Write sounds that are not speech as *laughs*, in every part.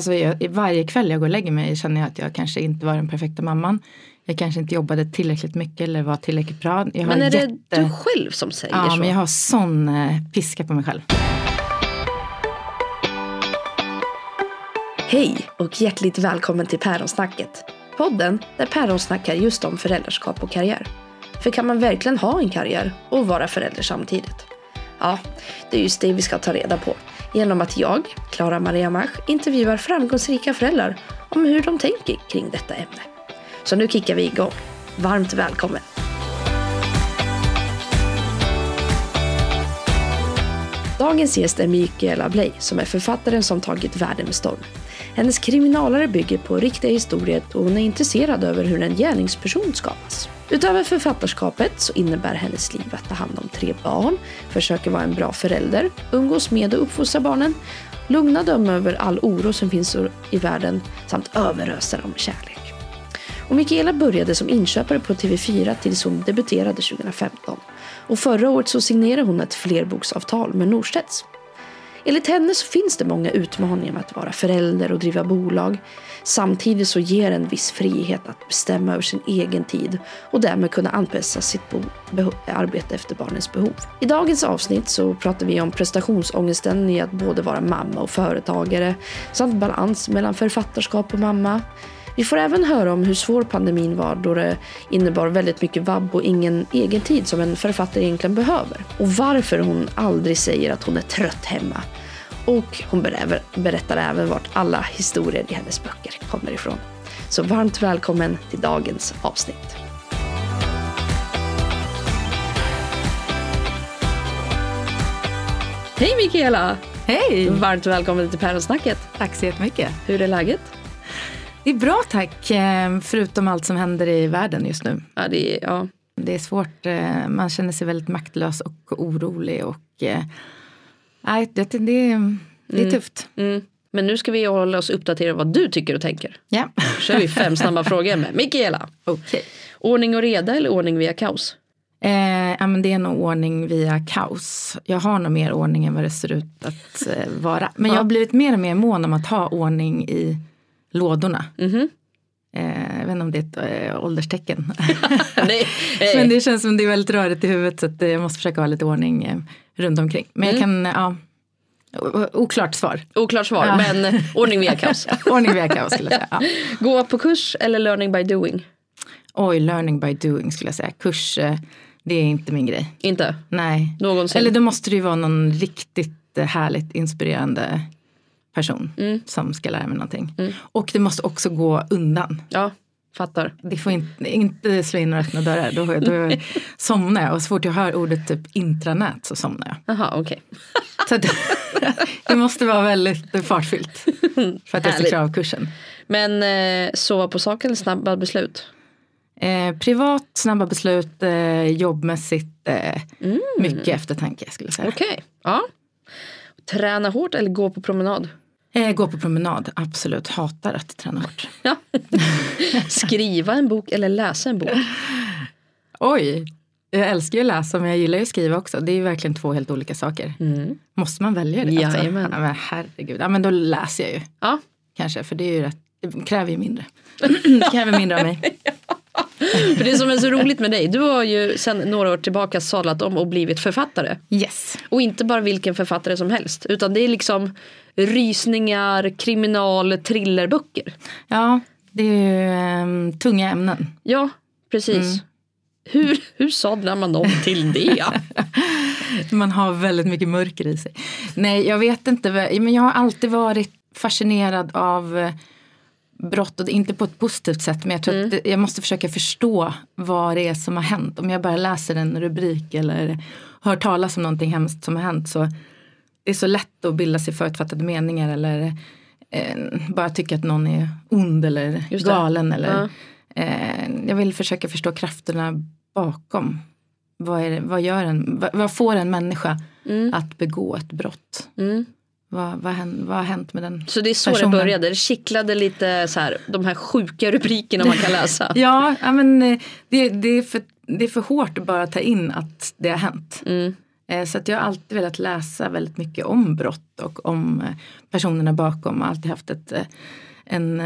Alltså jag, varje kväll jag går och lägger mig känner jag att jag kanske inte var den perfekta mamman. Jag kanske inte jobbade tillräckligt mycket eller var tillräckligt bra. Jag Men är jätte... det du själv som säger Ja, så? men jag har sån eh, piska på mig själv. Hej och hjärtligt välkommen till Päronsnacket. Podden där päron snackar just om föräldraskap och karriär. För kan man verkligen ha en karriär och vara förälder samtidigt? Ja, det är just det vi ska ta reda på. Genom att jag, Klara Maria Mach, intervjuar framgångsrika föräldrar om hur de tänker kring detta ämne. Så nu kickar vi igång. Varmt välkommen! Dagens gäst är Mikaela Bley som är författaren som tagit världen med storm. Hennes kriminalare bygger på riktiga historier och hon är intresserad över hur en gärningsperson skapas. Utöver författarskapet så innebär hennes liv att ta hand om tre barn, försöka vara en bra förälder, umgås med och uppfostra barnen, lugna dem över all oro som finns i världen samt överösa dem med kärlek. Och Mikaela började som inköpare på TV4 tills hon debuterade 2015. Och förra året så signerade hon ett flerboksavtal med Norstedts. Enligt henne så finns det många utmaningar med att vara förälder och driva bolag. Samtidigt så ger en viss frihet att bestämma över sin egen tid och därmed kunna anpassa sitt arbete efter barnens behov. I dagens avsnitt så pratar vi om prestationsångesten i att både vara mamma och företagare samt balans mellan författarskap och mamma. Vi får även höra om hur svår pandemin var då det innebar väldigt mycket vabb och ingen egen tid som en författare egentligen behöver. Och varför hon aldrig säger att hon är trött hemma. Och hon berättar även vart alla historier i hennes böcker kommer ifrån. Så varmt välkommen till dagens avsnitt. Hej Mikaela! Hej! Varmt välkommen till Päronsnacket. Tack så jättemycket. Hur är läget? Det är bra tack, eh, förutom allt som händer i världen just nu. Ja, det är, ja. Det är svårt, eh, man känner sig väldigt maktlös och orolig och eh, nej, det, det, det är Mm. tufft. Mm. Men nu ska vi hålla oss uppdaterade vad du tycker och tänker. Ja. Då kör vi fem snabba frågor med Mikaela. Okej. Ordning och reda eller ordning via kaos? Eh, ja, men det är nog ordning via kaos. Jag har nog mer ordning än vad det ser ut att eh, vara. Men Ja. jag har blivit mer och mer mån om att ha ordning i lådorna. Mhm. Eh, jag vet inte om det är ett eh, ålderstecken. *laughs* Nej, nej. *laughs* Men det känns som det är väldigt rörigt i huvudet så att eh, jag måste försöka ha lite ordning eh, runt omkring. Men jag kan, ja, oklart svar. Oklart svar, Ja. men *laughs* ordning via kaos. Ordning via kaos skulle jag säga. Ja. Gå på kurs eller learning by doing? Oj, learning by doing skulle jag säga. Kurs, det är inte min grej. Inte Nej. någonsin. Eller då måste det ju vara någon riktigt härligt inspirerande person Mm. som ska lära mig någonting. Och det måste också gå undan. Ja, fattar. Det får inte, inte slå in några öppna dörrar. Då, då *laughs* somnar jag och så fort jag hör ordet typ intranät så somnar jag. Jaha, okej. *laughs* Att, *laughs* det måste vara väldigt fartfyllt för att jag ska klara av kursen. Men eh, sova på sak eller snabba beslut? Eh, privat, snabba beslut, eh, jobbmässigt, eh, Mm. mycket eftertanke skulle jag säga. Okej, ja. Träna hårt eller gå på promenad? Eh, gå på promenad, absolut. Hatar att träna hårt. *laughs* Ja. Skriva en bok eller läsa en bok? Oj, jag älskar ju att läsa men jag gillar ju att skriva också. Det är ju verkligen två helt olika saker. Måste man välja det? Alltså? Ja, men herregud, ja, men då läser jag ju Ja, kanske för det är ju rätt, det kräver ju mindre. *laughs* det kräver mindre av mig. *laughs* för det som är så roligt med dig, du har ju sedan några år tillbaka sadlat om och blivit författare. Yes. Och inte bara vilken författare som helst, utan det är liksom rysningar, kriminal, thrillerböcker. Ja, det är ju ehm, tunga ämnen. Ja, precis. Hur, hur sadlar man om till det? *laughs* Man har väldigt mycket mörker i sig. Nej, jag vet inte. Men jag har alltid varit fascinerad av eh, brott och inte på ett positivt sätt. Men jag tror att det- jag måste försöka förstå vad det är som har hänt. Om jag bara läser en rubrik eller hör talas om någonting hemskt som har hänt så det är så lätt att bilda sig förutfattade meningar eller eh, bara tycka att någon är ond eller galen. Eller, Ja. eh, jag vill försöka förstå krafterna bakom. Vad, är vad, gör en, vad, vad får en människa att begå ett brott? Mm. Vad, vad, vad har hänt med den Så det är så personen? det började, det kittlade lite så här, de här sjuka rubrikerna man kan läsa. *laughs* Ja, ja men eh, det, det, är för, det är för hårt att bara ta in att det har hänt. Mm. Eh, så att jag har alltid velat läsa väldigt mycket om brott och om eh, personerna bakom. och alltid haft ett, eh, en,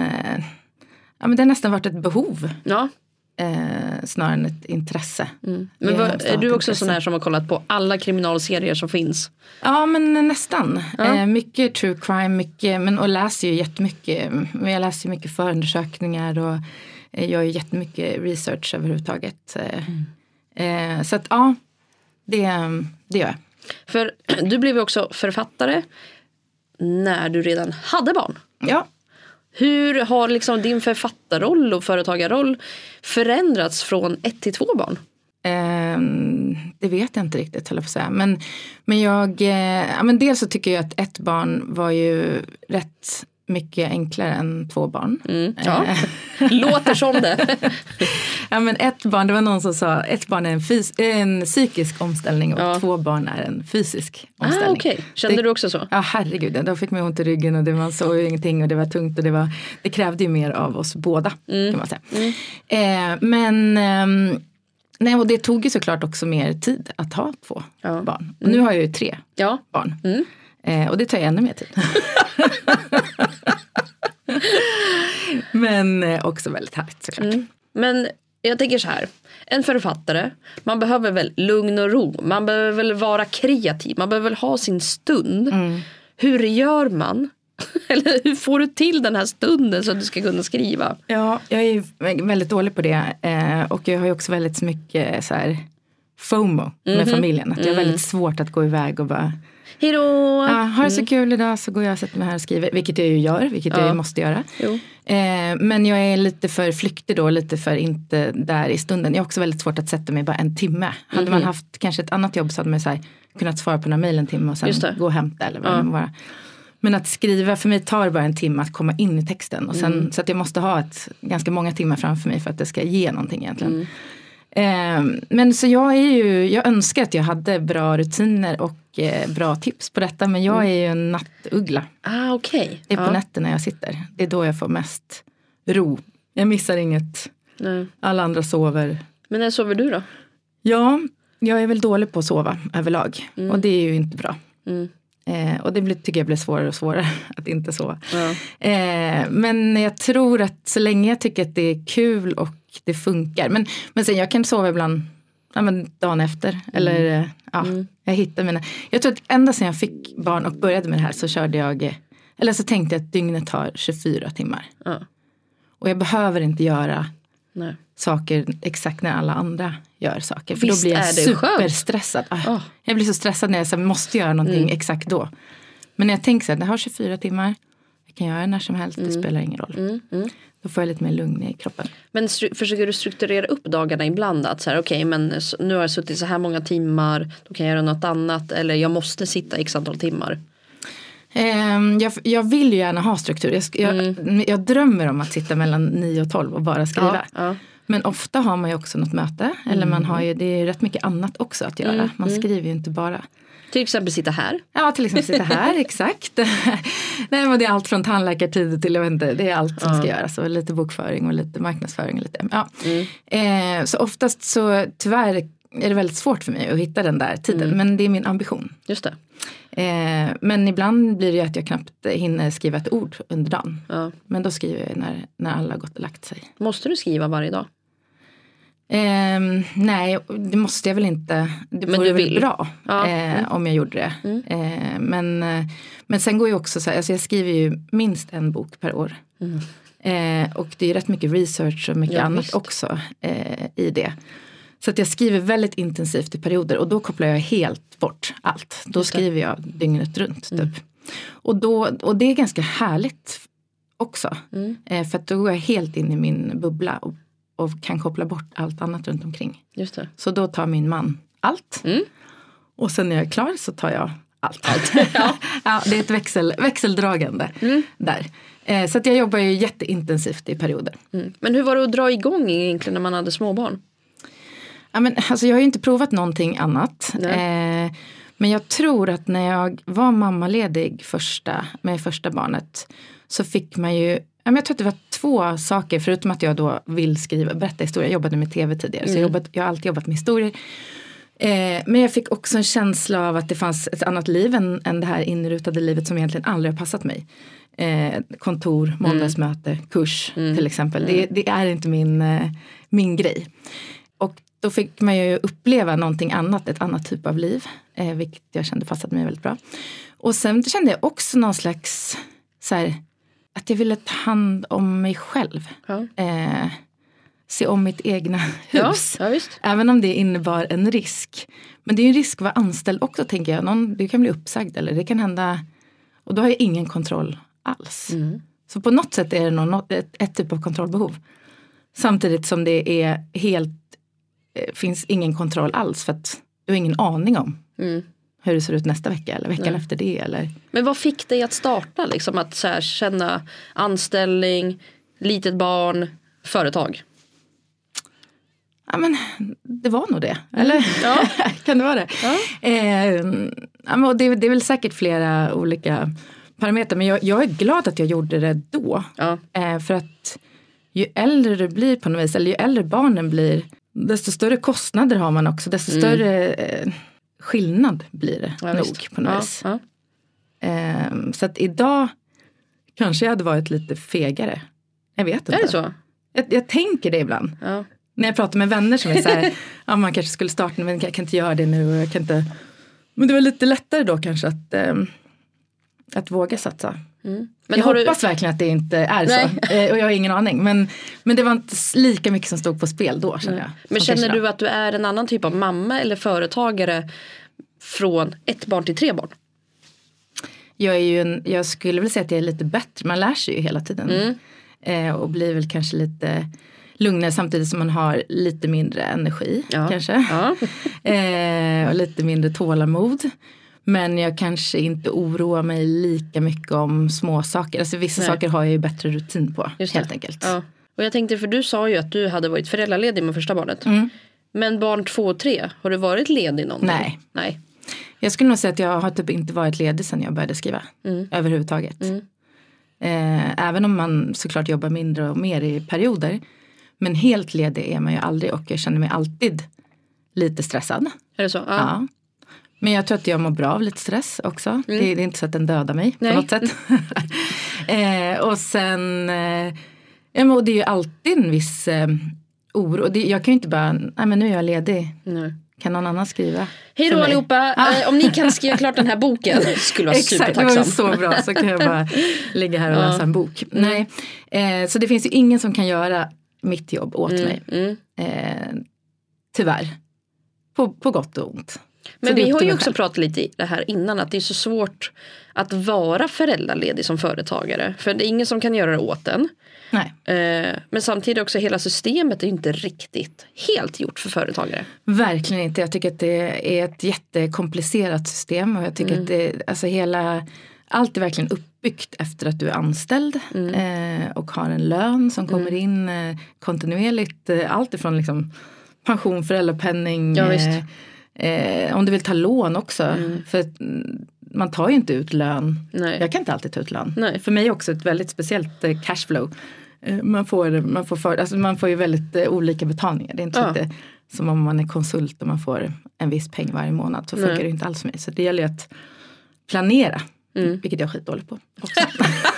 ja men det har nästan varit ett behov Ja. eh, snarare än ett intresse. Men Det har vad, är du också intresse. sån här som har kollat på alla kriminalserier som finns? Ja men nästan. Ja. Eh, mycket true crime, mycket, men, och läser ju jättemycket. Men jag läser ju mycket förundersökningar och eh, gör ju jättemycket research överhuvudtaget. Mm. så att ja, det, det gör jag. För *clears throat* du blev ju också författare när du redan hade barn. Ja, Hur har liksom din författarroll och företagarroll förändrats från ett till två barn? Ehm, det vet jag inte riktigt höll jag på att säga. Men, men jag, eh, ja, men dels så tycker jag att ett barn var ju rätt mycket enklare än två barn. Ja. Eh, *laughs* Låter som det. *laughs* ja, men ett barn, det var någon som sa ett barn är en, fys- en psykisk omställning och Ja. två barn är en fysisk ah, omställning. okej. Kände Det- du också så? Ja herregud, då fick man ont i ryggen och det, man såg ingenting och det var tungt och det, var, det krävde ju mer av oss båda. kan man säga. Eh, men ehm, nej, och det tog ju såklart också mer tid att ha två Ja. barn. Och nu har jag ju tre Ja. barn. Eh, och det tar ju ännu mer tid. *laughs* *laughs* men eh, också väldigt härligt såklart. Men jag tänker så här. En författare, man behöver väl lugn och ro. Man behöver väl vara kreativ. Man behöver väl ha sin stund. Hur gör man? *laughs* Eller hur får du till den här stunden så att du ska kunna skriva? Ja, jag är väldigt dålig på det. Eh, och jag har ju också väldigt mycket så här FOMO med familjen. Att jag har väldigt svårt att gå iväg och bara Hejdå! Ja, har det så kul idag så går jag och sätter mig här och skriver, vilket jag ju gör, vilket jag Ja. ju måste göra. Eh, men jag är lite för flyktig då, lite för inte där i stunden. Jag har också väldigt svårt att sätta mig bara en timme. Hade man haft kanske ett annat jobb så hade man så här, kunnat svara på några mejl en timme och sen det. gå och hämta eller vad det nu var. Men att skriva, för mig tar det bara en timme att komma in i texten. Och sen, Så att jag måste ha ett, ganska många timmar framför mig för att det ska ge någonting egentligen. Eh, men så jag är ju, jag önskar att jag hade bra rutiner och eh, bra tips på detta. Men jag är ju en nattuggla. Ah, okej. Det är på Ja. nätterna jag sitter. Det är då jag får mest ro. Jag missar inget. Nej. Alla andra sover. Men när sover du då? Ja, jag är väl dålig på att sova överlag. Och det är ju inte bra. Mm. Eh, och det blir, tycker jag blir svårare och svårare *laughs* att inte sova. Ja. Eh, men jag tror att så länge jag tycker att det är kul och det funkar. Men, men sen jag kan sova ibland ja, men dagen efter. Eller eh, ja, jag hittar mina. Jag tror att ända sedan jag fick barn och började med det här så körde jag. eh, Eller så tänkte jag att dygnet har 24 timmar. Ja. Och jag behöver inte göra Nej. saker exakt när alla andra gör saker. För Visst då blir jag superstressad. Ah. Jag blir så stressad när jag så måste göra någonting exakt då. Men när jag tänker så här, det har 24 timmar. Kan göra när som helst, det spelar ingen roll. Då får jag lite mer lugn i kroppen. Men försöker du strukturera upp dagarna ibland? Att så här, okej, men s- nu har jag suttit så här många timmar. Då kan jag göra något annat. Eller jag måste sitta x antal timmar. Ehm, jag, jag vill ju gärna ha struktur. Jag, jag, Mm. jag drömmer om att sitta mellan 9 och 12 och bara skriva. Ja, ja. Men ofta har man ju också något möte. Eller man har ju, det är rätt mycket annat också att göra. Mm, Man skriver ju inte bara. Till exempel sitta här. Ja, till exempel sitta här, *laughs* exakt. Nej, men det är allt från tandläkartid till, jag vet inte, det är allt som ska göras. Och lite bokföring och lite marknadsföring. Och lite, ja. eh, så oftast så tyvärr är det väldigt svårt för mig att hitta den där tiden. Men det är min ambition. Just det. Eh, men ibland blir det ju att jag knappt hinner skriva ett ord under dagen. Ja. Men då skriver jag när, när alla har gått och lagt sig. Måste du skriva varje dag? Ehm, nej, det måste jag väl inte. Det Men vore du väl vill? bra Ja. Mm. eh, om jag gjorde det. Eh, men, eh, men sen går ju också så här, alltså jag skriver ju minst en bok per år. Eh, och det är ju rätt mycket research och mycket Mm. Ja, annat visst. också eh, i det. Så att jag skriver väldigt intensivt i perioder och då kopplar jag helt bort allt. Då. Mm. skriver jag dygnet runt. Typ. Och, då, och det är ganska härligt också. Mm. Eh, för att då går jag helt in i min bubbla och, och kan koppla bort allt annat runt omkring. Just det. Så då tar min man allt. Mm. Och sen när jag är klar så tar jag allt. *laughs* ja. det är ett växel, växeldragande Mm. där. Eh, så att jag jobbar ju jätteintensivt i perioder. Mm. Men hur var det att dra igång egentligen när man hade småbarn? Ja, men, alltså, jag har ju inte provat någonting annat. Eh, men jag tror att när jag var mammaledig första, med första barnet så fick man ju Ja, jag tror att det var två saker, förutom att jag då vill skriva, berätta historier. Jag jobbade med tv tidigare, så jag, jobbat, jag har alltid jobbat med historier. Eh, men jag fick också en känsla av att det fanns ett annat liv än, än det här inrutade livet som egentligen aldrig har passat mig. Eh, kontor, måndagsmöte, mm. kurs mm. till exempel. Mm. Det, det, är inte min, eh, min grej. Och då fick man ju uppleva någonting annat, ett annat typ av liv. Eh, vilket jag kände passade mig väldigt bra. Och sen kände jag också någon slags så här, att jag ville ta hand om mig själv. Ja. Eh, se om mitt egna *laughs* hus. Ja, ja, Även om det innebar en risk. Men det är en risk att vara anställd också tänker jag. Någon, du kan bli uppsagd eller det kan hända. Och då har jag ingen kontroll alls. Mm. Så på något sätt är det något, ett, ett typ av kontrollbehov. Samtidigt som det är helt, eh, finns ingen kontroll alls för att du har ingen aning om mm. Hur det ser ut nästa vecka eller veckan Nej. efter det. Eller. Men vad fick dig att starta? Liksom att så här, känna anställning, litet barn, företag? Ja men det var nog det. Mm. Eller? Ja. *laughs* kan det vara det? Ja. Eh, ja, det, det är väl säkert flera olika parametrar. Men jag, jag är glad att jag gjorde det då. Ja. Eh, för att ju äldre du blir på något vis, eller ju äldre barnen blir, desto större kostnader har man också. Desto mm. större eh, skillnad blir det ja, nog visst. på något vis. Eh, så att idag kanske jag hade varit lite fegare. Jag vet inte. Är det så? Jag, jag tänker det ibland. Ja när jag pratar med vänner som är så här, *laughs* ja man kanske skulle starta men jag kan inte göra det nu och jag kan inte. Men det var lite lättare då kanske att, eh, att våga satsa. Mm. Men jag hoppas du... verkligen att det inte är Nej. så. *laughs* Eh, och jag har ingen aning. Men, men det var inte lika mycket som stod på spel då känner jag. Men känner du att du är en annan typ av mamma eller företagare från ett barn till tre barn? Jag, är ju en, jag skulle väl säga att jag är lite bättre, man lär sig ju hela tiden. Mm. Eh, och blir väl kanske lite lugnare samtidigt som man har lite mindre energi ja. kanske. Ja. *laughs* eh, och lite mindre tålamod. Men jag kanske inte oroar mig lika mycket om små saker. Alltså vissa Nej. saker har jag ju bättre rutin på helt enkelt. Ja. Och jag tänkte för du sa ju att du hade varit föräldraledig med första barnet. Mm. Men barn två och tre, har du varit ledig någon Nej. Nej. Jag skulle nog säga att jag har typ inte varit ledig sedan jag började skriva. Mm. Överhuvudtaget. Mm. Eh, även om man såklart jobbar mindre och mer i perioder. Men helt ledig är man ju aldrig och jag känner mig alltid lite stressad. Är det så? Ja. ja. Men jag tror att jag mår bra av lite stress också. Mm. Det, det, är inte så att den dödar mig Nej. på något sätt. *laughs* eh, och sen, eh, ja, det är ju alltid en viss eh, oro. Det, jag kan ju inte bara, nej men nu är jag ledig. Nej. Kan någon annan skriva? Hej då allihopa! Ah. Eh, om ni kan skriva klart den här boken. *laughs* skulle vara Exakt, det var så bra. Så kan jag bara *laughs* ligga här och läsa en bok. Mm. Nej. Eh, så det finns ju ingen som kan göra mitt jobb åt mm, mig. Mm. Eh, tyvärr. På, på gott och ont. Men vi har ju också pratat lite i det här innan att det är så svårt att vara föräldraledig som företagare. För det är ingen som kan göra det åt en. Nej. Eh, men samtidigt också hela systemet är inte riktigt helt gjort för företagare. Verkligen inte. Jag tycker att det är ett jättekomplicerat system och jag tycker mm. att det, alltså hela allt är verkligen uppbyggt efter att du är anställd mm. eh, och har en lön som kommer mm. in eh, kontinuerligt. Allt ifrån liksom pension, föräldrapenning, ja, eh, eh, om du vill ta lån också. Mm. För man tar ju inte ut lön. Nej. Jag kan inte alltid ta ut lön. Nej. För mig är också ett väldigt speciellt eh, cashflow. Man får, man, får för, alltså man får ju väldigt olika betalningar. Det är inte ja. det, som om man är konsult och man får en viss peng varje månad. Så funkar det inte alls för mig. Så det gäller ju att planera. Mm. Vilket jag är skitdålig på. *laughs*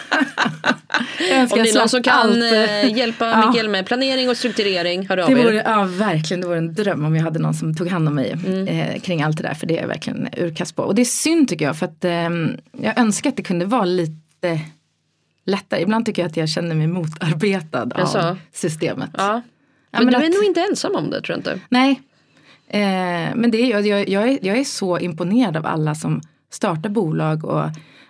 Om det är någon som kan allt. Eh, hjälpa ja. Mikael med planering och strukturering, hör av det vore, Ja verkligen, det vore en dröm om jag hade någon som tog hand om mig mm. eh, kring allt det där. För det är jag verkligen urkast på. Och det är synd tycker jag för att eh, jag önskar att det kunde vara lite lättare. Ibland tycker jag att jag känner mig motarbetad jag av systemet. Ja. Men, men du är att, nog inte ensam om det tror jag inte. Nej. Eh, men det är, jag, jag, är, jag är så imponerad av alla som startar bolag och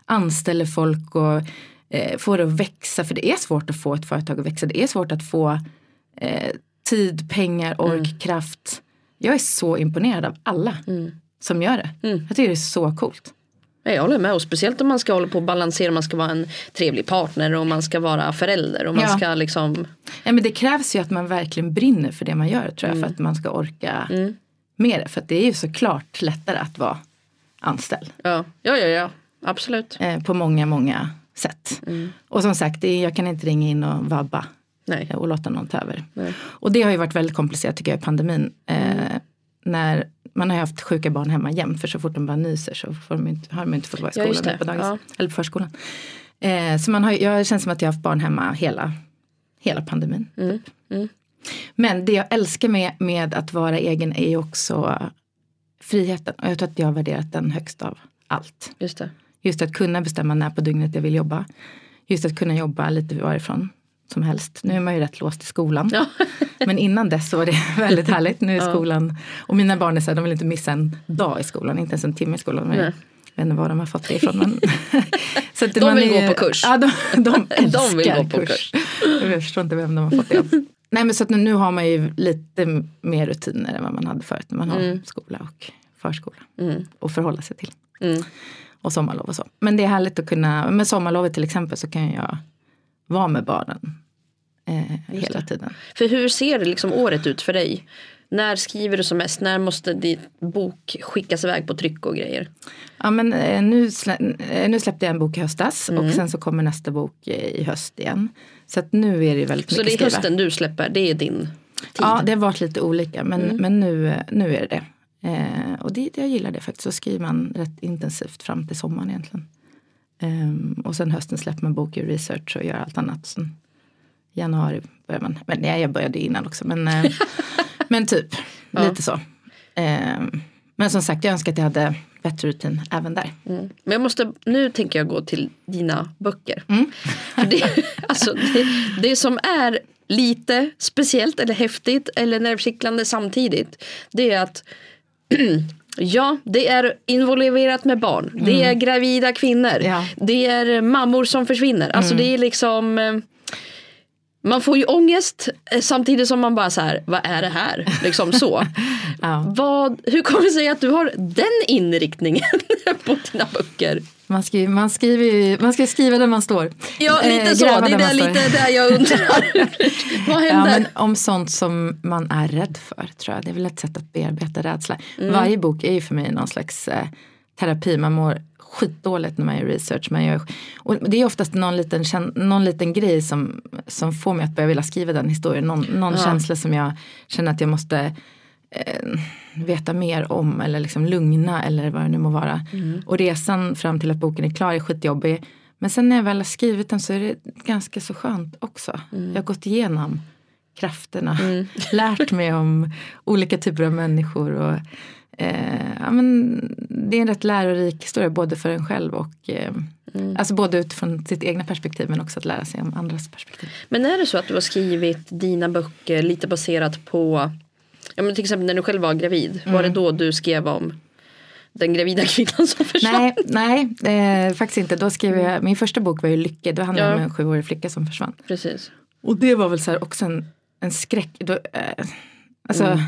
anställer folk och eh, får det att växa. För det är svårt att få ett företag att växa. Det är svårt att få eh, tid, pengar, ork, mm. kraft. Jag är så imponerad av alla mm. som gör det. Mm. Jag tycker det är så coolt. Jag håller med och speciellt om man ska hålla på och balansera, man ska vara en trevlig partner och man ska vara förälder och man ja. ska liksom Ja men det krävs ju att man verkligen brinner för det man gör tror jag mm. för att man ska orka mm. med det. För det är ju såklart lättare att vara anställd. Ja, ja, ja, ja. absolut. Eh, på många, många sätt. Mm. Och som sagt, jag kan inte ringa in och vabba Nej. och låta någon ta över. Nej. Och det har ju varit väldigt komplicerat tycker jag i pandemin. Eh, mm. när man har haft sjuka barn hemma jämt för så fort de bara nyser så får de inte, har de inte fått vara i Ja, skolan eller på dagis Ja. eller på förskolan. Eh, så man har, jag känns som att jag har haft barn hemma hela, hela pandemin. Mm. Typ. Men det jag älskar med, med att vara egen är ju också friheten. Och jag tror att jag har värderat den högst av allt. Just det. Just att kunna bestämma när på dygnet jag vill jobba. Just att kunna jobba lite varifrån som helst. Nu är man ju rätt låst i skolan. Ja. *laughs* Men innan dess så var det *laughs* väldigt härligt. Nu är Ja. skolan, och mina barn är så här, de vill inte missa en dag i skolan, inte ens en timme i skolan. Men jag vet inte var de har fått det ifrån. Men *laughs* så att De vill är- gå på kurs. Ja, de, de, De vill älskar gå på kurs. Jag förstår inte vem de har fått det av. Nej men så att nu, har man ju lite mer rutiner än vad man hade förut när man har skola och förskola. Mm. Och förhålla sig till. Mm. Och sommarlov och så. Men det är härligt att kunna, med sommarlovet till exempel så kan jag vara med barnen eh, hela tiden. För hur ser det liksom året ut för dig? När skriver du som mest? När måste din bok skickas iväg på tryck och grejer? Ja men eh, nu, slä, eh, nu släppte jag en bok i höstas Mm. och sen så kommer nästa bok eh, i höst igen. Så att nu är det väldigt Så mycket det är skriva. hösten du släpper, det är din tid? Ja det har varit lite olika men, Mm. men nu, nu är det det. Eh, och det, jag gillar det faktiskt. Så skriver man rätt intensivt fram till sommaren egentligen. Ehm, och sen hösten släpper man bok i research och gör allt annat. Sen januari börjar man, men nej, jag började innan också. Men, eh, *laughs* men typ, Ja. lite så. Ehm, men som sagt, jag önskar att jag hade bättre rutin även där. Mm. Men jag måste, nu tänker jag gå till dina böcker. Mm. Det, *laughs* alltså, det, det som är lite speciellt eller häftigt eller nervkittlande samtidigt. Det är att *clears throat* Ja, det är involverat med barn. Det är gravida kvinnor. Mm. Ja. Det är mammor som försvinner. Alltså det är liksom eh, Man får ju ångest eh, samtidigt som man bara så här, vad är det här? Liksom så. *laughs* Ja. Vad, hur kommer det sig att du har den inriktningen *laughs* på dina böcker? Man, skriver, man, skriver, man ska skriva där man står. Ja, lite Eh, så. Det är där lite där jag undrar. *laughs* Vad Ja, händer? men om sånt som man är rädd för tror jag. Det är väl ett sätt att bearbeta rädsla. Mm. Varje bok är ju för mig någon slags eh, terapi. Man mår skitdåligt när man gör research. Man gör, och det är oftast någon liten, någon liten grej som, som får mig att börja vilja skriva den historien. Någon, någon Ja. känsla som jag känner att jag måste eh, veta mer om eller liksom lugna eller vad det nu må vara. Mm. Och resan fram till att boken är klar är skitjobbig. Men sen när jag väl har skrivit den så är det ganska så skönt också. Mm. Jag har gått igenom krafterna, *laughs* lärt mig om olika typer av människor. Och, eh, ja, men det är en rätt lärorik historia både för en själv och eh, Mm. alltså både utifrån sitt egna perspektiv men också att lära sig om andras perspektiv. Men är det så att du har skrivit dina böcker lite baserat på ja, men till exempel när du själv var gravid. Var det då du skrev om den gravida kvinnan som försvann? Nej, nej eh, faktiskt inte. Då skrev jag, min första bok var ju Lycke, då handlade det Ja. om en sjuårig flicka som försvann. Precis. Och det var väl så här också en, en skräck. Då, eh, alltså, Mm.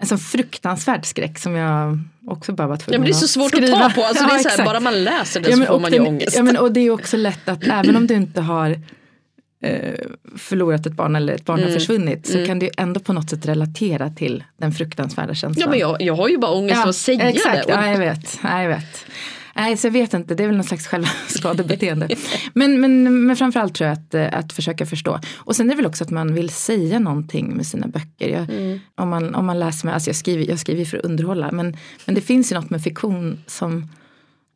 En sån fruktansvärd skräck som jag också bara var tvungen Ja, men det är så svårt skriva. att ta på. Alltså, *laughs* det är så här, bara man läser det Ja, så får och man ju den- ångest. Ja, men, och det är också lätt att *clears throat* även om du inte har eh, förlorat ett barn eller ett barn Mm. har försvunnit så kan du ändå på något sätt relatera till den fruktansvärda känslan. Ja men jag, jag har ju bara ångest av att säga exakt. det. Och- Ja, jag vet. Ja, jag vet. Nej, så jag vet inte, det är väl någon slags självskadebeteende. *laughs* men, men, men framförallt tror jag att, eh, att försöka förstå. Och sen är det väl också att man vill säga någonting med sina böcker. Jag, Mm. om, man, om man läser med, alltså jag skriver, jag skriver för att underhålla, men, men det finns ju något med fiktion som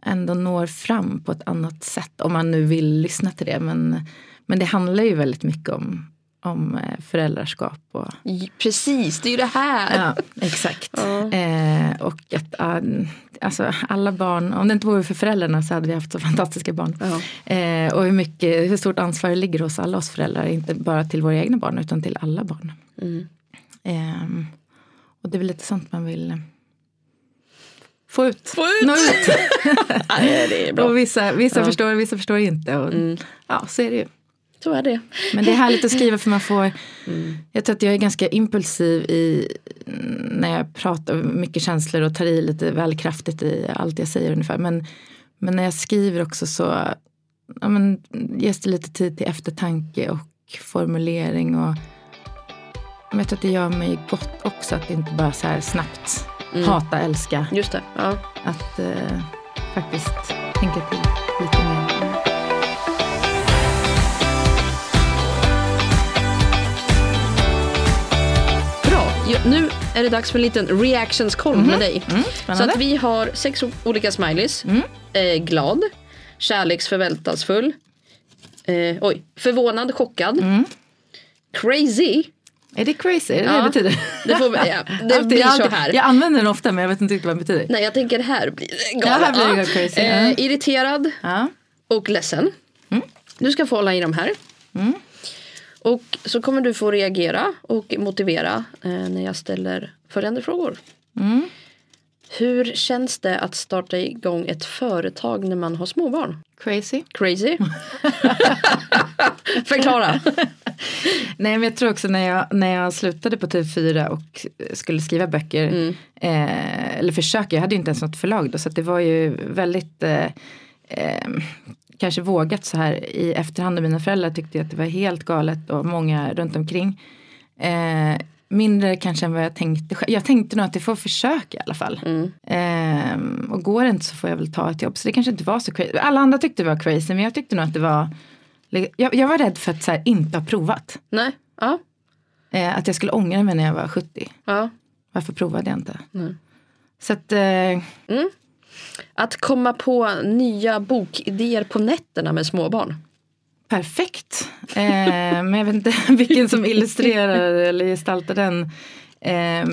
ändå når fram på ett annat sätt. Om man nu vill lyssna till det. Men, men det handlar ju väldigt mycket om, om eh, föräldraskap och Precis, det är ju det här. Ja, exakt. Ja. Eh, och att alltså, alla barn, om det inte vore för föräldrarna så hade vi haft så fantastiska barn. Ja. Eh, och hur, mycket, hur stort ansvar det ligger hos alla oss föräldrar, inte bara till våra egna barn utan till alla barn. Mm. Eh, och det är väl lite sånt man vill få ut. Få ut! Nå ut. *laughs* Nej, det är bra. och vissa, vissa Ja. förstår, vissa förstår inte. Och, Mm. Ja, så är det ju. Så är det. Men det är härligt att skriva för man får *laughs* Mm. Jag tror att jag är ganska impulsiv i när jag pratar mycket känslor och tar i lite väl kraftigt i allt jag säger ungefär. Men, men när jag skriver också så ja, men, ges det lite tid till eftertanke och formulering. Och, men jag tror att det gör mig gott också att inte bara så här snabbt Mm. hata, älska. Just det. Ja. Att eh, faktiskt tänka till lite mer. Nu är det dags för en liten reactions-koll med dig. Mm, Så att vi har sex olika smileys. Mm. Eh, glad, kärleksförväntansfull, eh, oj, förvånad, chockad, Mm. crazy. Är det crazy? Ja, det betyder? Det, får, ja, *laughs* det Alltid- blir så här. Jag använder den ofta men jag vet inte riktigt vad den betyder. Nej, jag tänker här blir det Ja, galet. här blir det crazy. Eh, irriterad och ledsen. Du ska få hålla i de här. Och så kommer du få reagera och motivera eh, när jag ställer följande frågor. Mm. Hur känns det att starta igång ett företag när man har småbarn? Crazy? Crazy? *laughs* Förklara. Nej men jag tror också när jag, när jag slutade på TV4 och skulle skriva böcker. Mm. Eh, eller försöka, jag hade ju inte ens något förlag då så det var ju väldigt eh, eh, kanske vågat så här i efterhand och mina föräldrar tyckte att det var helt galet och många runt omkring. Eh, mindre kanske än vad jag tänkte. Jag tänkte nog att jag får försöka i alla fall. Eh, och går det inte så får jag väl ta ett jobb. Så det kanske inte var så crazy. Alla andra tyckte det var crazy men jag tyckte nog att det var jag, jag var rädd för att så här, inte ha provat. Nej. Ja. Eh, att jag skulle ångra mig när jag var 70. ja. Varför provade jag inte? Nej. Så att, eh, Att komma på nya bokidéer på nätterna med småbarn. perfekt. Eh, men jag vet inte *laughs* vilken som illustrerar eller gestaltar den. Eh,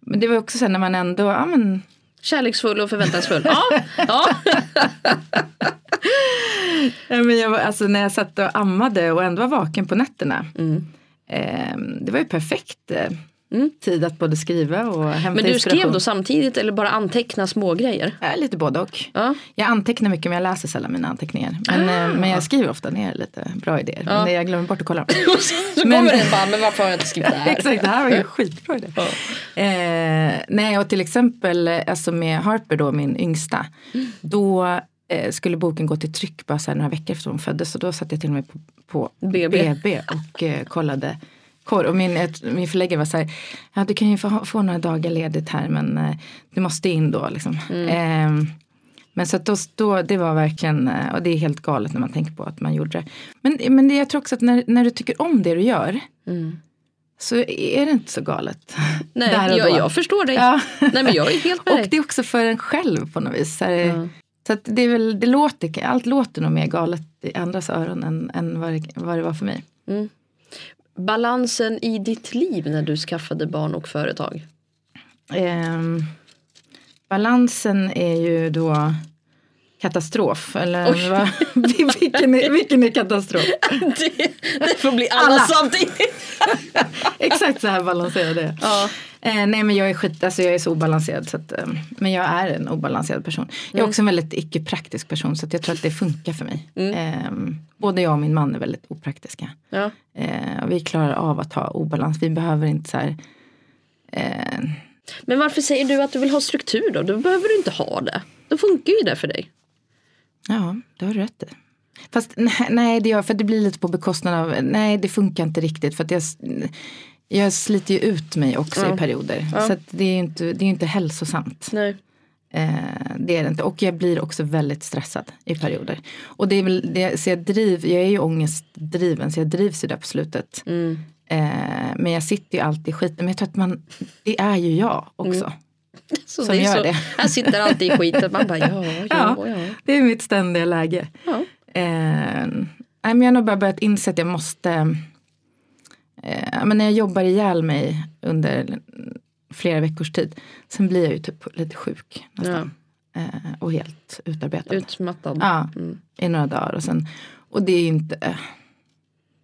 men det var också så när man ändå, ja men Kärleksfull och förväntansfull. Ja. *laughs* ja. Ja, men jag var, alltså när jag satt och ammade och ändå var vaken på nätterna. Mm. Eh, det var ju perfekt eh, tid att både skriva och hämta Men du skrev då samtidigt eller bara anteckna små grejer? Ja, lite både och. Ja. Jag antecknar mycket men jag läser sällan mina anteckningar. Men, eh, men jag skriver ofta ner lite bra idéer. Ah. Ja. Men jag glömmer bort att kolla dem. *laughs* Så *laughs* Men- kommer den bara, men varför har jag inte skrivit det här? *laughs* Exakt, det här var ju skitbra idé. Eh, nej, och till exempel eh, alltså med Harper då, min yngsta. Då eh, skulle boken gå till tryck bara så här några veckor efter hon föddes. Och då satt jag till och med på, på BB. BB och eh, kollade korr. Och min, min förläggare var så här, ja du kan ju få, få några dagar ledigt här men eh, du måste in då liksom. Eh, men så att då, då, det var verkligen, eh, och det är helt galet när man tänker på att man gjorde det. Men, men det, jag tror också att när, när du tycker om det du gör så är det inte så galet. *laughs* Nej, jag, jag förstår dig. Ja. Nej men jag är helt *laughs* med Och dig. det är också för en själv på något vis. Så, här, Ja. så att det är väl, det låter, allt låter nog mer galet i andras öron än, än vad, det, vad det var för mig. Balansen i ditt liv när du skaffade barn och företag. Eh, balansen är ju då katastrof. Eller *laughs* vilken, är, vilken är katastrof? *laughs* Det, det får bli alla, Alla. samtidigt. *laughs* Exakt så här balanserad är. Ja. Eh, nej men jag är skit, alltså jag är så obalanserad. Så att, eh, men jag är en obalanserad person. Jag är Mm. också en väldigt icke-praktisk person så att jag tror att det funkar för mig. Mm. Eh, både jag och min man är väldigt opraktiska. Ja. Eh, och vi klarar av att ha obalans. Vi behöver inte så här. Eh, Men varför säger du att du vill ha struktur då? Då behöver du inte ha det. Då funkar ju det för dig. Ja, det har du rätt i. Fast *laughs* nej, nej, det gör för det blir lite på bekostnad av, nej det funkar inte riktigt för att jag, jag sliter ju ut mig också Ja. i perioder. Ja. Så det är ju inte, det är inte hälsosamt. Nej. Eh, det är det inte. Och jag blir också väldigt stressad i perioder. Och det är väl det, så jag driv, jag är ju ångestdriven så jag drivs ju där på slutet. Mm. Eh, men jag sitter ju alltid i skiten. Men jag tror att man, det är ju jag också. *laughs* Så Som det gör så, det. *laughs* Jag sitter alltid i skiten. Man bara ja, ja, *laughs* ja. Ja. Det är mitt ständiga läge. ja. Eh, jag har nog bara börjat inse att jag måste, eh, men när jag jobbar ihjäl mig under flera veckors tid, sen blir jag ju typ lite sjuk nästan. Eh, och helt utarbetad. Utmattad. Ja, Mm. i några dagar och sen, och det är ju inte,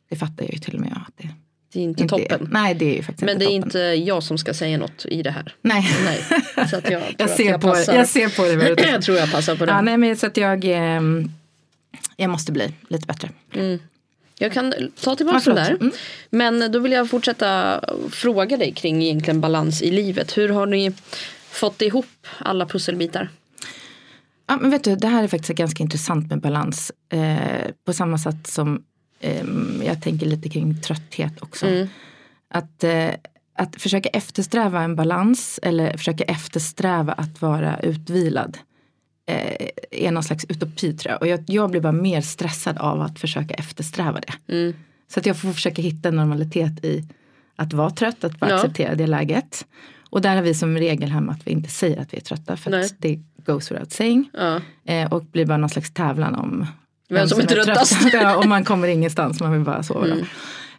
det fattar jag ju till och med att det Det är inte inte toppen. Nej det är faktiskt Men det är toppen. inte jag som ska säga något i det här. Nej, Nej. Så att jag, *laughs* jag ser, jag på, passar. jag ser på det. *clears throat* jag tror jag passar på det. ja, nej men så att jag, eh, jag måste bli lite bättre. Mm. Jag kan ta tillbaka Ja, den där. Mm. Men då vill jag fortsätta fråga dig kring egentligen balans i livet. Hur har ni fått ihop alla pusselbitar? Ja, men vet du, det här är faktiskt ganska intressant med balans. Eh, på samma sätt som jag tänker lite kring trötthet också. Mm. Att, eh, att försöka eftersträva en balans eller försöka eftersträva att vara utvilad eh, är någon slags utopi tror jag. Och jag, jag blir bara mer stressad av att försöka eftersträva det. Mm. Så att jag får försöka hitta normalitet i att vara trött, att bara Ja. acceptera det läget. Och där har vi som regel hemma att vi inte säger att vi är trötta för Nej. att det goes without saying. Ja. Eh, och blir bara någon slags tävlan om Vem som är tröttast. trött. *laughs* ja, och man kommer ingenstans, man vill bara sova. Mm.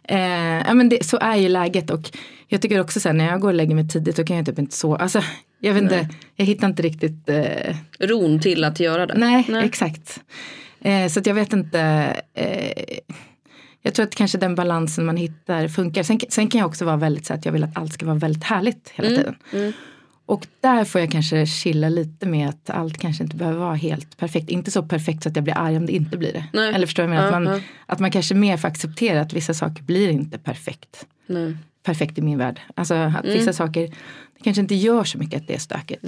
Eh, ja, men det, så är ju läget och jag tycker också så här, när jag går och lägger mig tidigt då kan jag typ inte sova. Alltså, jag vet inte, jag hittar inte riktigt eh, Ron till att göra det. Nej, Nej. exakt. Eh, så att jag vet inte. Eh, jag tror att kanske den balansen man hittar funkar. Sen, sen kan jag också vara väldigt så att jag vill att allt ska vara väldigt härligt hela Mm, tiden. Och där får jag kanske chilla lite med att allt kanske inte behöver vara helt perfekt. Inte så perfekt så att jag blir arg om det inte blir det. Nej. Eller förstår jag menar? Att, man, att man kanske mer får acceptera att vissa saker blir inte perfekt. Nej. Perfekt i min värld. Alltså att vissa saker, det kanske inte gör så mycket att det är stökigt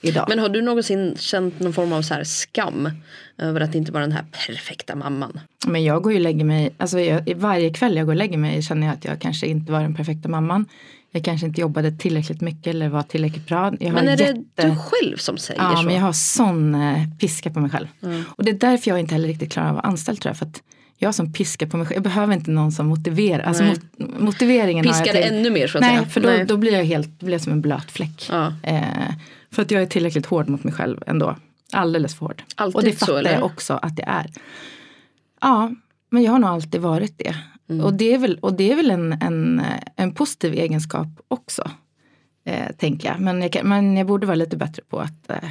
idag. Men har du någonsin känt någon form av så här skam över att inte vara den här perfekta mamman? Men jag går ju och lägger mig, alltså jag, varje kväll jag går och lägger mig känner jag att jag kanske inte var den perfekta mamman. Jag kanske inte jobbade tillräckligt mycket eller var tillräckligt bra. Jag Men är det jätte... du själv som säger Ja, så? men jag har sån eh, piska på mig själv. Och det är därför jag inte heller riktigt klarar av att vara anställd tror jag. För att jag har sån piska på mig själv. Jag behöver inte någon som motiverar. Alltså Nej. mot, motiveringen Piskar till. ännu mer så att Nej, säga. för då, Nej. då blir jag helt, då blir jag som en blöt fläck. Ja. Eh, för att jag är tillräckligt hård mot mig själv ändå. Alldeles för hård. Alltid och det så, fattar eller? jag också att det är. Ja, men jag har nog alltid varit det. Mm. Och det är väl, och det är väl en, en, en positiv egenskap också. Eh, tänker jag. Men jag, kan, men jag borde vara lite bättre på att eh,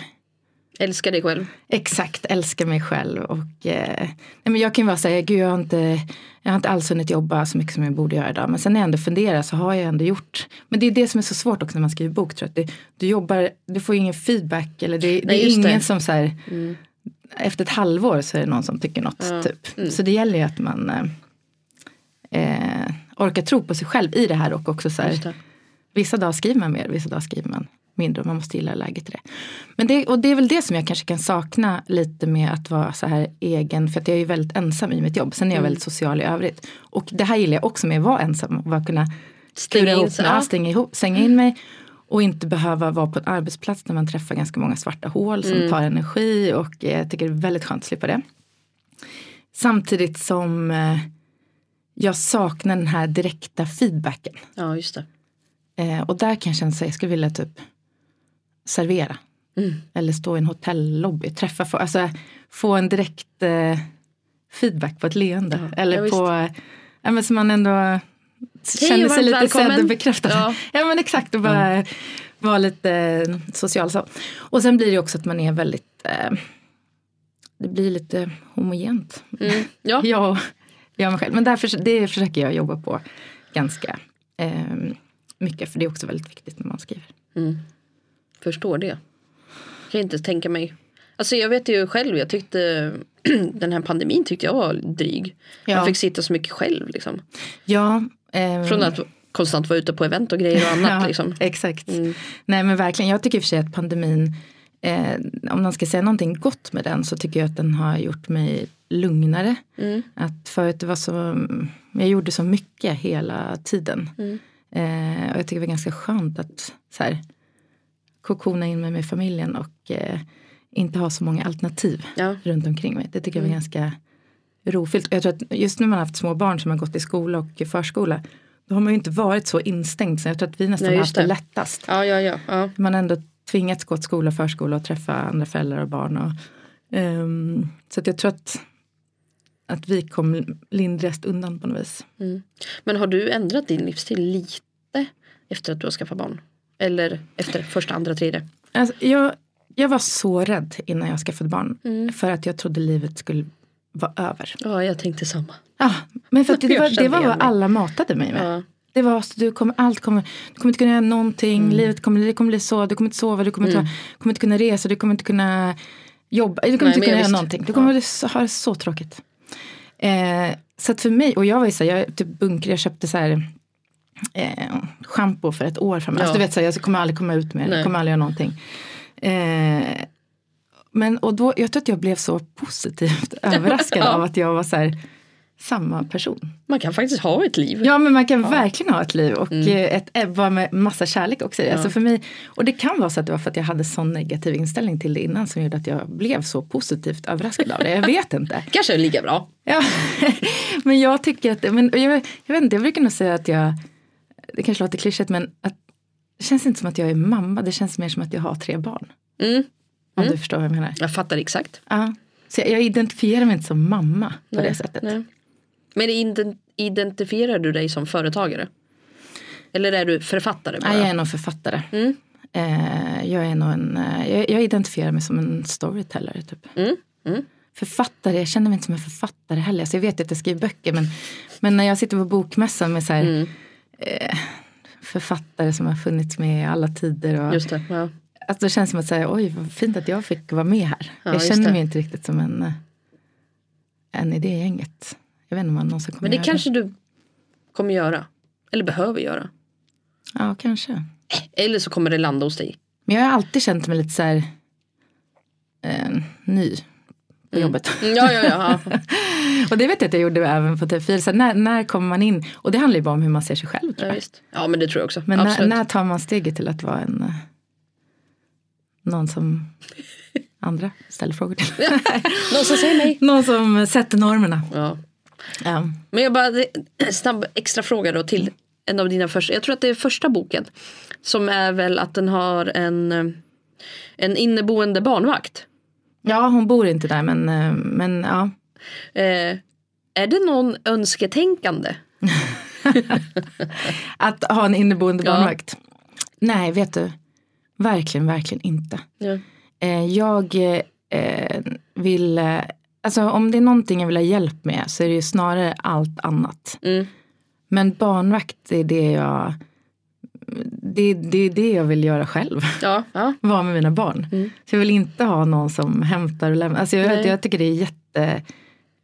Älskar dig själv. Exakt, älska mig själv. Och, eh, nej men jag kan vara säga, gud jag har, inte, jag har inte alls hunnit jobba så mycket som jag borde göra idag. Men sen när jag ändå funderar så har jag ändå gjort. Men det är det som är så svårt också när man skriver bok. Tror jag. Du, du jobbar, du får ingen feedback. Eller det, det Nej, är just ingen det. som så här, efter ett halvår så är det någon som tycker något. Ja, Typ. Så det gäller ju att man eh, orkar tro på sig själv i det här och också så här. Vissa dagar skriver man mer, vissa dagar skriver man mindre och man måste gilla läget i det. Men det, och det är väl det som jag kanske kan sakna lite med att vara så här egen, för att jag är ju väldigt ensam i mitt jobb. Sen är jag väldigt social i övrigt. Och det här gillar jag också med att vara ensam, att bara kunna Stänga ihop, ja, stänga ihop, stänga in mig. Och inte behöva vara på en arbetsplats där man träffar ganska många svarta hål som tar energi och eh, jag tycker det är väldigt skönt att slippa det. Samtidigt som eh, jag saknar den här direkta feedbacken. Ja, just det. Eh, och där kan jag känna att jag skulle vilja typ servera. Mm. Eller stå i en hotellobby, träffa folk, alltså få en direkt eh, feedback på ett leende. Ja, eller ja, på, ja, men så man ändå känner sig lite sedd och bekräftad. Ja. Ja. men exakt och bara vara lite eh, social så. Och sen blir det också att man är väldigt, eh, det blir lite homogent. Mm. Ja. *laughs* Jag jag mig själv. Men därför, det försöker jag jobba på ganska eh, mycket. För det är också väldigt viktigt när man skriver. Mm. Förstår det. Kan inte tänka mig. Alltså jag vet ju själv, jag tyckte *clears throat* den här pandemin tyckte jag var dryg. Ja. Man fick sitta så mycket själv liksom. Ja, ehm, Från att konstant vara ute på event och grejer och annat *laughs* ja, liksom. Exakt. Mm. Nej men verkligen, jag tycker i och för sig att pandemin, eh, om man ska säga någonting gott med den så tycker jag att den har gjort mig lugnare. Mm. Att förut det var så, jag gjorde så mycket hela tiden. Mm. Eh, och jag tycker det var ganska skönt att så här, kokona in mig med familjen och eh, inte ha så många alternativ Ja. runt omkring mig. Det tycker jag var Mm. ganska rofyllt. Och jag tror att just när man har haft små barn som har gått i skola och i förskola då har man ju inte varit så instängd. Så jag tror att vi nästan Nej, har haft det det. lättast. Ja, ja, ja. Man har ändå tvingats gå till skola och förskola och träffa andra föräldrar och barn. Och, ehm, så att jag tror att, att vi kom lindrigast undan på något vis. Mm. Men har du ändrat din livsstil lite efter att du har skaffat barn? Eller efter första, andra, tredje? Alltså, jag, jag var så rädd innan jag skaffade barn. Mm. För att jag trodde livet skulle vara över. Ja, jag tänkte samma. Ja, men för *laughs* det, var, det var vad alla matade mig med. Ja. Det var så, du kommer, allt kommer, du kommer inte kunna göra någonting, livet kommer, det kommer bli så, du kommer inte sova, du kommer, Mm. inte, kommer inte kunna resa, du kommer inte kunna jobba, du kommer Nej, inte kunna göra visst. någonting. Du kommer så, ha det så tråkigt. Eh, så att för mig, och jag var ju så här, jag typ bunkrig, jag köpte så här eh, shampoo för ett år framåt. Ja. Alltså, du vet så här, jag kommer aldrig komma ut med det, jag kommer aldrig göra någonting. Eh, men och då, jag tror att jag blev så positivt *laughs* överraskad Ja. av att jag var så här, samma person. Man kan faktiskt ha ett liv. Ja men man kan verkligen ha ett liv och Mm. eh, ett ebba med massa kärlek också. Ja. Alltså för mig, och det kan vara så att det var för att jag hade sån negativ inställning till det innan som gjorde att jag blev så positivt överraskad av det. Jag vet *laughs* inte. Kanske lika bra. Ja. *laughs* men jag tycker att, men jag, jag vet inte, jag brukar nog säga att jag det kanske låter klyschigt men att, det känns inte som att jag är mamma, det känns mer som att jag har tre barn. Mm. Om du förstår vad jag menar. Jag fattar exakt. Ja. Så jag, jag identifierar mig inte som mamma på det sättet. Nej. Men ident- identifierar du dig som företagare? Eller är du författare bara? Jag är nog författare. Mm. Eh, jag är nog en, eh, jag, identifierar mig som en storyteller typ. Mm. Mm. Författare, jag känner mig inte som en författare heller. Alltså jag vet att jag skriver böcker men, men när jag sitter på bokmässan med så här, Mm. eh, författare som har funnits med i alla tider. Och, Just det. Ja. alltså det känns som att säga, oj vad fint att jag fick vara med här. Ja, jag känner mig inte riktigt som en, en gänget. Jag vet inte om man någonsin kommer Men det göra kanske du kommer göra. Eller behöver göra. Ja, kanske. Eller så kommer det landa hos dig. Men jag har alltid känt mig lite så här eh, ny på jobbet. Mm, Ja, ja, ja. ja. *laughs* och det vet jag att jag gjorde även på TV4. Så här, när, när kommer man in? Och det handlar ju bara om hur man ser sig själv tror ja, visst. ja men det tror jag också. Men när, när tar man steget till att vara en eh, någon som *laughs* andra ställer frågor till? Någon som säger nej. *laughs* någon som sätter normerna. Ja. Ja. Men jag bara, *clears throat* snabb extra fråga då till en av dina första, jag tror att det är första boken. Som är väl att den har en, eh, en inneboende barnvakt. ja, hon bor inte där men, eh, men ja. Eh, är det någon önsketänkande? *laughs* Att ha en inneboende Ja. barnvakt. Nej, vet du. Verkligen, verkligen inte. Ja. Eh, jag eh, vill, eh, alltså om det är någonting jag vill ha hjälp med så är det ju snarare allt annat. Mm. Men barnvakt är det jag, det, det är det jag vill göra själv. Ja, ja. *laughs* Vara med mina barn. Så jag vill inte ha någon som hämtar och lämnar. Alltså jag, jag tycker det är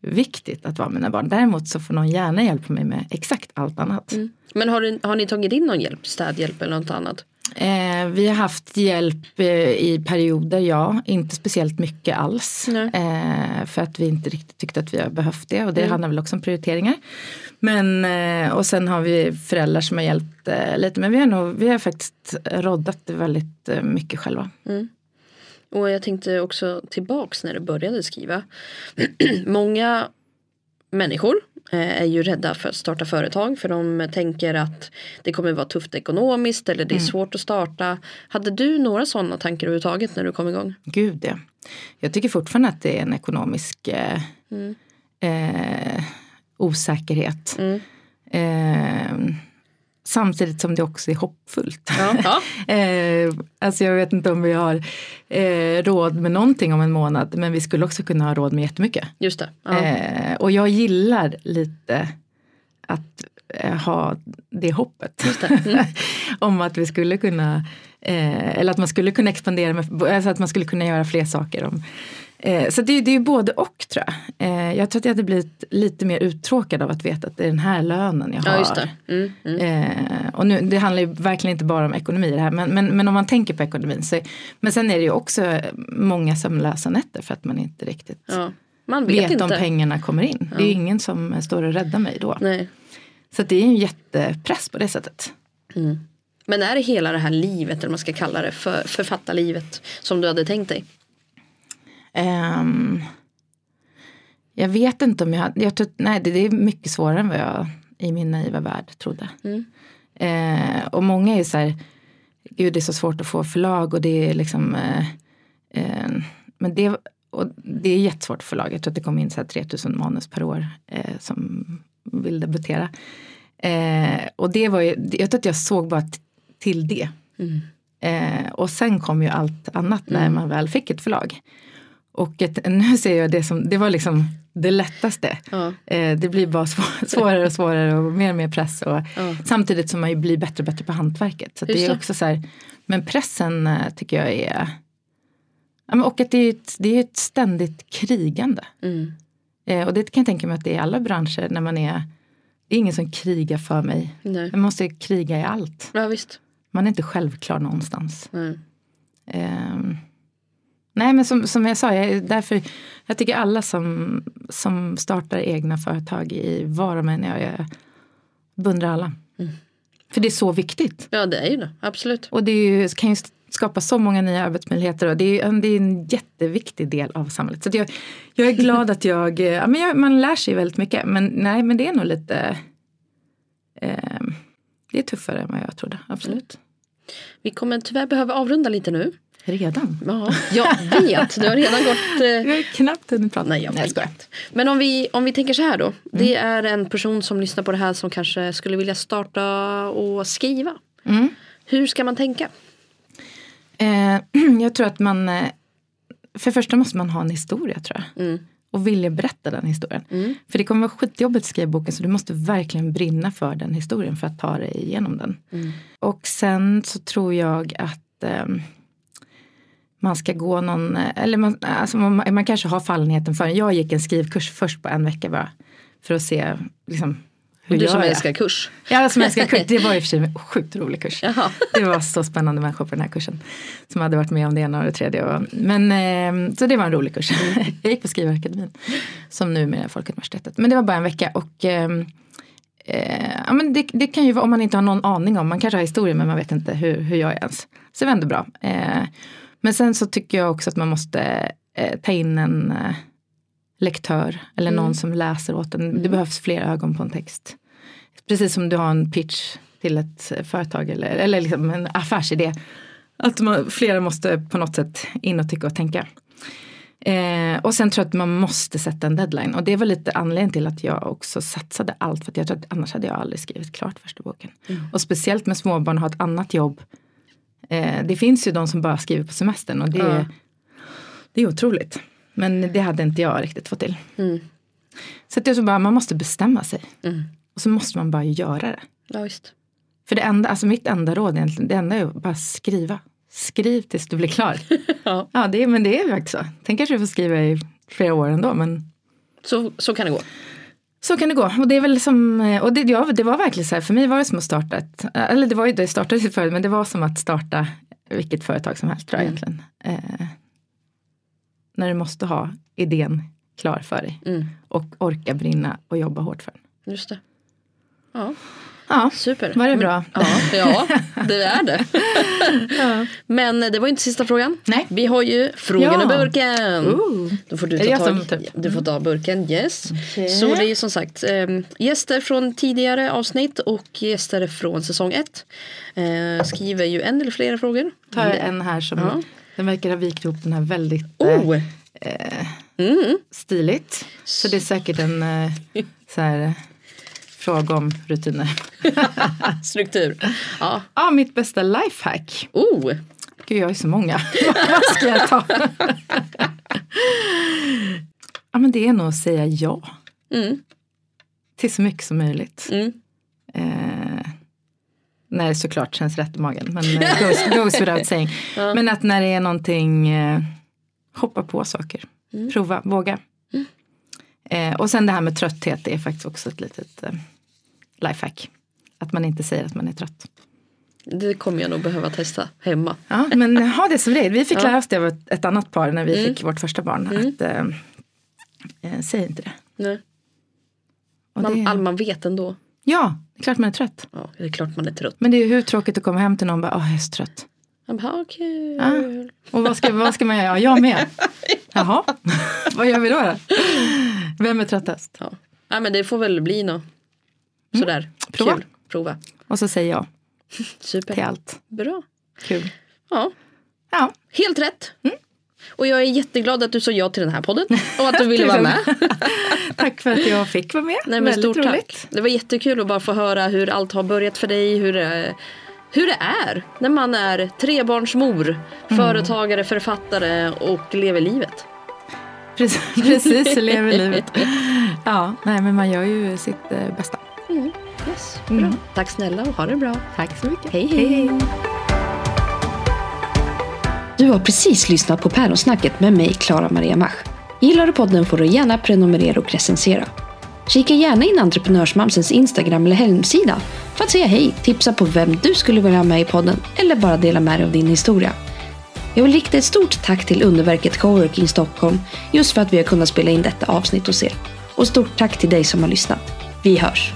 jätteviktigt att vara med mina barn. Däremot så får någon gärna hjälpa mig med exakt allt annat. Men har, du, har ni tagit in någon hjälp? Städhjälp eller något annat? Eh, vi har haft hjälp eh, i perioder, ja. Inte speciellt mycket alls. Eh, för att vi inte riktigt tyckte att vi har behövt det. Och det handlar väl också om prioriteringar. Men, eh, och sen har vi föräldrar som har hjälpt eh, lite. Men vi har, nog, vi har faktiskt roddat väldigt eh, mycket själva. Och jag tänkte också tillbaks när du började skriva. *clears throat* Många människor eh, är ju rädda för att starta företag för de tänker att det kommer vara tufft ekonomiskt eller det är svårt att starta. Hade du några sådana tankar överhuvudtaget när du kom igång? Gud ja. Jag tycker fortfarande att det är en ekonomisk eh, eh, osäkerhet. Mm. Eh, samtidigt som det också är hoppfullt. *laughs* Ja. Eh, alltså jag vet inte om vi har eh, råd med någonting om en månad men vi skulle också kunna ha råd med jättemycket. just det. Ja. Eh, och jag gillar lite att eh, ha det hoppet. Mm. *laughs* om att vi skulle kunna, eh, eller att man skulle kunna expandera, med, alltså att man skulle kunna göra fler saker. Om, eh, så det, det är ju både och tror jag. Eh, jag tror att jag hade blivit lite mer uttråkad av att veta att det är den här lönen jag har. ja. Mm, mm. Eh, och nu, det handlar ju verkligen inte bara om ekonomi det här, men, men, men om man tänker på ekonomin. Så, men sen är det ju också många sömnlösa nätter för att man inte riktigt Ja. Man vet, vet inte. om pengarna kommer in. Det är ju ingen som står och räddar mig då. Nej. Så det är en jättepress på det sättet. Men är det hela det här livet, eller vad man ska kalla det, för, författarlivet som du hade tänkt dig? Ehm, jag vet inte om jag, jag tror, nej det, det är mycket svårare än vad jag i min naiva värld trodde. Eh, och många är så här, gud det är så svårt att få förlag och det är liksom, eh, eh, men det, och det är jättesvårt för förlag. Jag tror att det kommer in så här 3000 manus per år eh, som vill debutera. Eh, och det var ju, jag tror att jag såg bara till det. Eh, och sen kom ju allt annat när man väl fick ett förlag. Och ett, *laughs* nu ser jag det som, det var liksom det lättaste. Ja. Eh, det blir bara svår, *laughs* svårare och svårare och mer och mer press. Och, Ja. Samtidigt som man ju blir bättre och bättre på hantverket. Så det är också så här, men pressen eh, tycker jag är, ja, men och att det är ett, det är ett ständigt krigande. Mm. Eh, och det kan jag tänka mig att det är i alla branscher när man är, det är ingen som krigar för mig. Nej. Man måste kriga i allt. Ja, visst. Man är inte självklar någonstans. Nej. Ehm, nej men som, som jag sa, jag, därför, jag tycker alla som, som startar egna företag i var de än är, jag beundrar alla. För det är så viktigt. Ja, det är ju det. Absolut. Och det ju, kan ju skapa så många nya arbetsmöjligheter och det är, ju- det är en jätteviktig del av samhället. Så jag, jag är glad att jag, ja, men jag, man lär sig väldigt mycket men nej men det är nog lite ehm, det är tuffare än vad jag trodde, absolut. Vi kommer tyvärr behöva avrunda lite nu. Redan? Ja, jag vet. Du har redan gått... Eh... Jag har knappt hunnit prata. Nej, jag, Nej, jag skojar. Men om vi, om vi tänker så här då. Mm. Det är en person som lyssnar på det här som kanske skulle vilja starta och skriva. Mm. Hur ska man tänka? Eh, *clears throat* jag tror att man... Eh, för det första måste man ha en historia tror jag. Mm. Och vilja berätta den historien. Mm. För det kommer vara skitjobbigt att skriva boken så du måste verkligen brinna för den historien för att ta dig igenom den. Mm. Och sen så tror jag att eh, man ska gå någon, eller man, alltså man, man kanske har fallenheten för Jag gick en skrivkurs först på en vecka bara. För att se liksom, hur Du som jag? älskar kurs. Ja, som älskar kurs. *laughs* Det var i och för sig en sjukt rolig kurs. Jaha. Det var så spännande människor på den här kursen. Som hade varit med om det ena och det tredje. Och, men, eh, så det var en rolig kurs. *laughs* Jag gick på Skrivarakademin. Som nu med Folkuniversitetet. Men det var bara en vecka. Och eh, eh, ja, men det, det kan ju vara om man inte har någon aning om. Man kanske har historia men man vet inte hur, hur jag är ens. Så det var ändå bra. Eh, men sen så tycker jag också att man måste eh, ta in en eh, lektör. Eller någon som läser åt en. Det behövs fler ögon på en text. Precis som du har en pitch till ett företag eller, eller liksom en affärsidé. Att man, flera måste på något sätt in och tycka och tänka. Eh, och sen tror jag att man måste sätta en deadline. Och det var lite anledningen till att jag också satsade allt. För att jag tror att annars hade jag aldrig skrivit klart första boken. Och speciellt med småbarn och ha ett annat jobb. Eh, det finns ju de som bara skriver på semestern och det, Ja. det är otroligt. Men det hade inte jag riktigt fått till. Mm. Så att jag tror bara man måste bestämma sig. Mm. Och så måste man bara göra det. Ja, visst. För det enda, alltså mitt enda råd egentligen, det enda är att bara skriva. Skriv tills du blir klar. *laughs* Ja. ja, det, men det är ju faktiskt så. Tänk kanske du får skriva i flera år ändå, men Så, så kan det gå. Så kan det gå. Och det är väl som, och det, ja, det var verkligen så här, för mig var det som att starta ett, eller det var ju, det startade ju förut, men det var som att starta vilket företag som helst tror jag Mm. egentligen. Eh, när du måste ha idén klar för dig Mm. och orka brinna och jobba hårt för den. Just det. Ja, Ja, super. var det bra? Ja, ja det är det. *laughs* Men det var inte sista frågan. Nej. Vi har ju frågan Ja. i burken. Ooh. Då får du ta tag. som typ- Du får ta burken, yes. Okej. Så det är ju som sagt eh, gäster från tidigare avsnitt och gäster från säsong ett. Eh, skriver ju en eller flera frågor. tar jag en här som, Ja. den verkar ha vikt ihop den här väldigt eh, Oh! Mm. stiligt. Så det är säkert en eh, så här, eh, fråga om rutiner. *laughs* Struktur. Ja. Ja, mitt bästa lifehack. Oh! Gud, jag har ju så många. Vad ska jag ta? ja, men det är nog att säga ja Mm. till så mycket som möjligt. Mm. Eh, när det såklart känns rätt i magen. Men eh, *laughs* goes, goes without saying. Ja. Men att när det är någonting, eh, hoppa på saker. Mm. Prova, våga. Eh, och sen det här med trötthet, är faktiskt också ett litet eh, lifehack. Att man inte säger att man är trött. Det kommer jag nog behöva testa hemma. Ja, men ha det som regel. Vi fick Ja. lära oss det av ett, annat par när vi Mm. fick vårt första barn. Mm. Att, eh, eh, säg inte det. Nej. Man, det man vet ändå. Ja, det är klart man är trött. Ja, det är klart man är trött. Men det är hur tråkigt att komma hem till någon och bara, åh jag är så trött. Bara, ah, kul. Ja. Och vad ska, vad ska man göra? Ja, jag med. *laughs* Jaha, *laughs* vad gör vi då? Vem är tröttast? Ja. ja, men det får väl bli något sådär Mm. Prova. kul. Prova. Och så säger jag *laughs* Super. till allt. Bra. Kul. Ja, Ja, helt rätt. Mm. Och jag är jätteglad att du sa ja till den här podden och att du ville vara med. tack för att jag fick vara med. Nej, men Väldigt stort roligt. tack. Det var jättekul att bara få höra hur allt har börjat för dig. Hur, det- hur det är när man är trebarnsmor, Mm. företagare, författare och lever livet. Precis, *laughs* precis lever livet. Ja, nej men man gör ju sitt eh, bästa. Yes, bra. Mm. Tack snälla och ha det bra. Tack så mycket. Hej, hej. Du har precis lyssnat på Päronsnacket med mig, Klara Maria Mach. Gillar du podden får du gärna prenumerera och recensera. Kika gärna in Entreprenörsmamsens Instagram eller hemsida för att säga hej, tipsa på vem du skulle vilja ha med i podden eller bara dela med dig av din historia. Jag vill rikta ett stort tack till Underverket Coworking Stockholm just för att vi har kunnat spela in detta avsnitt hos er. Och stort tack till dig som har lyssnat. Vi hörs!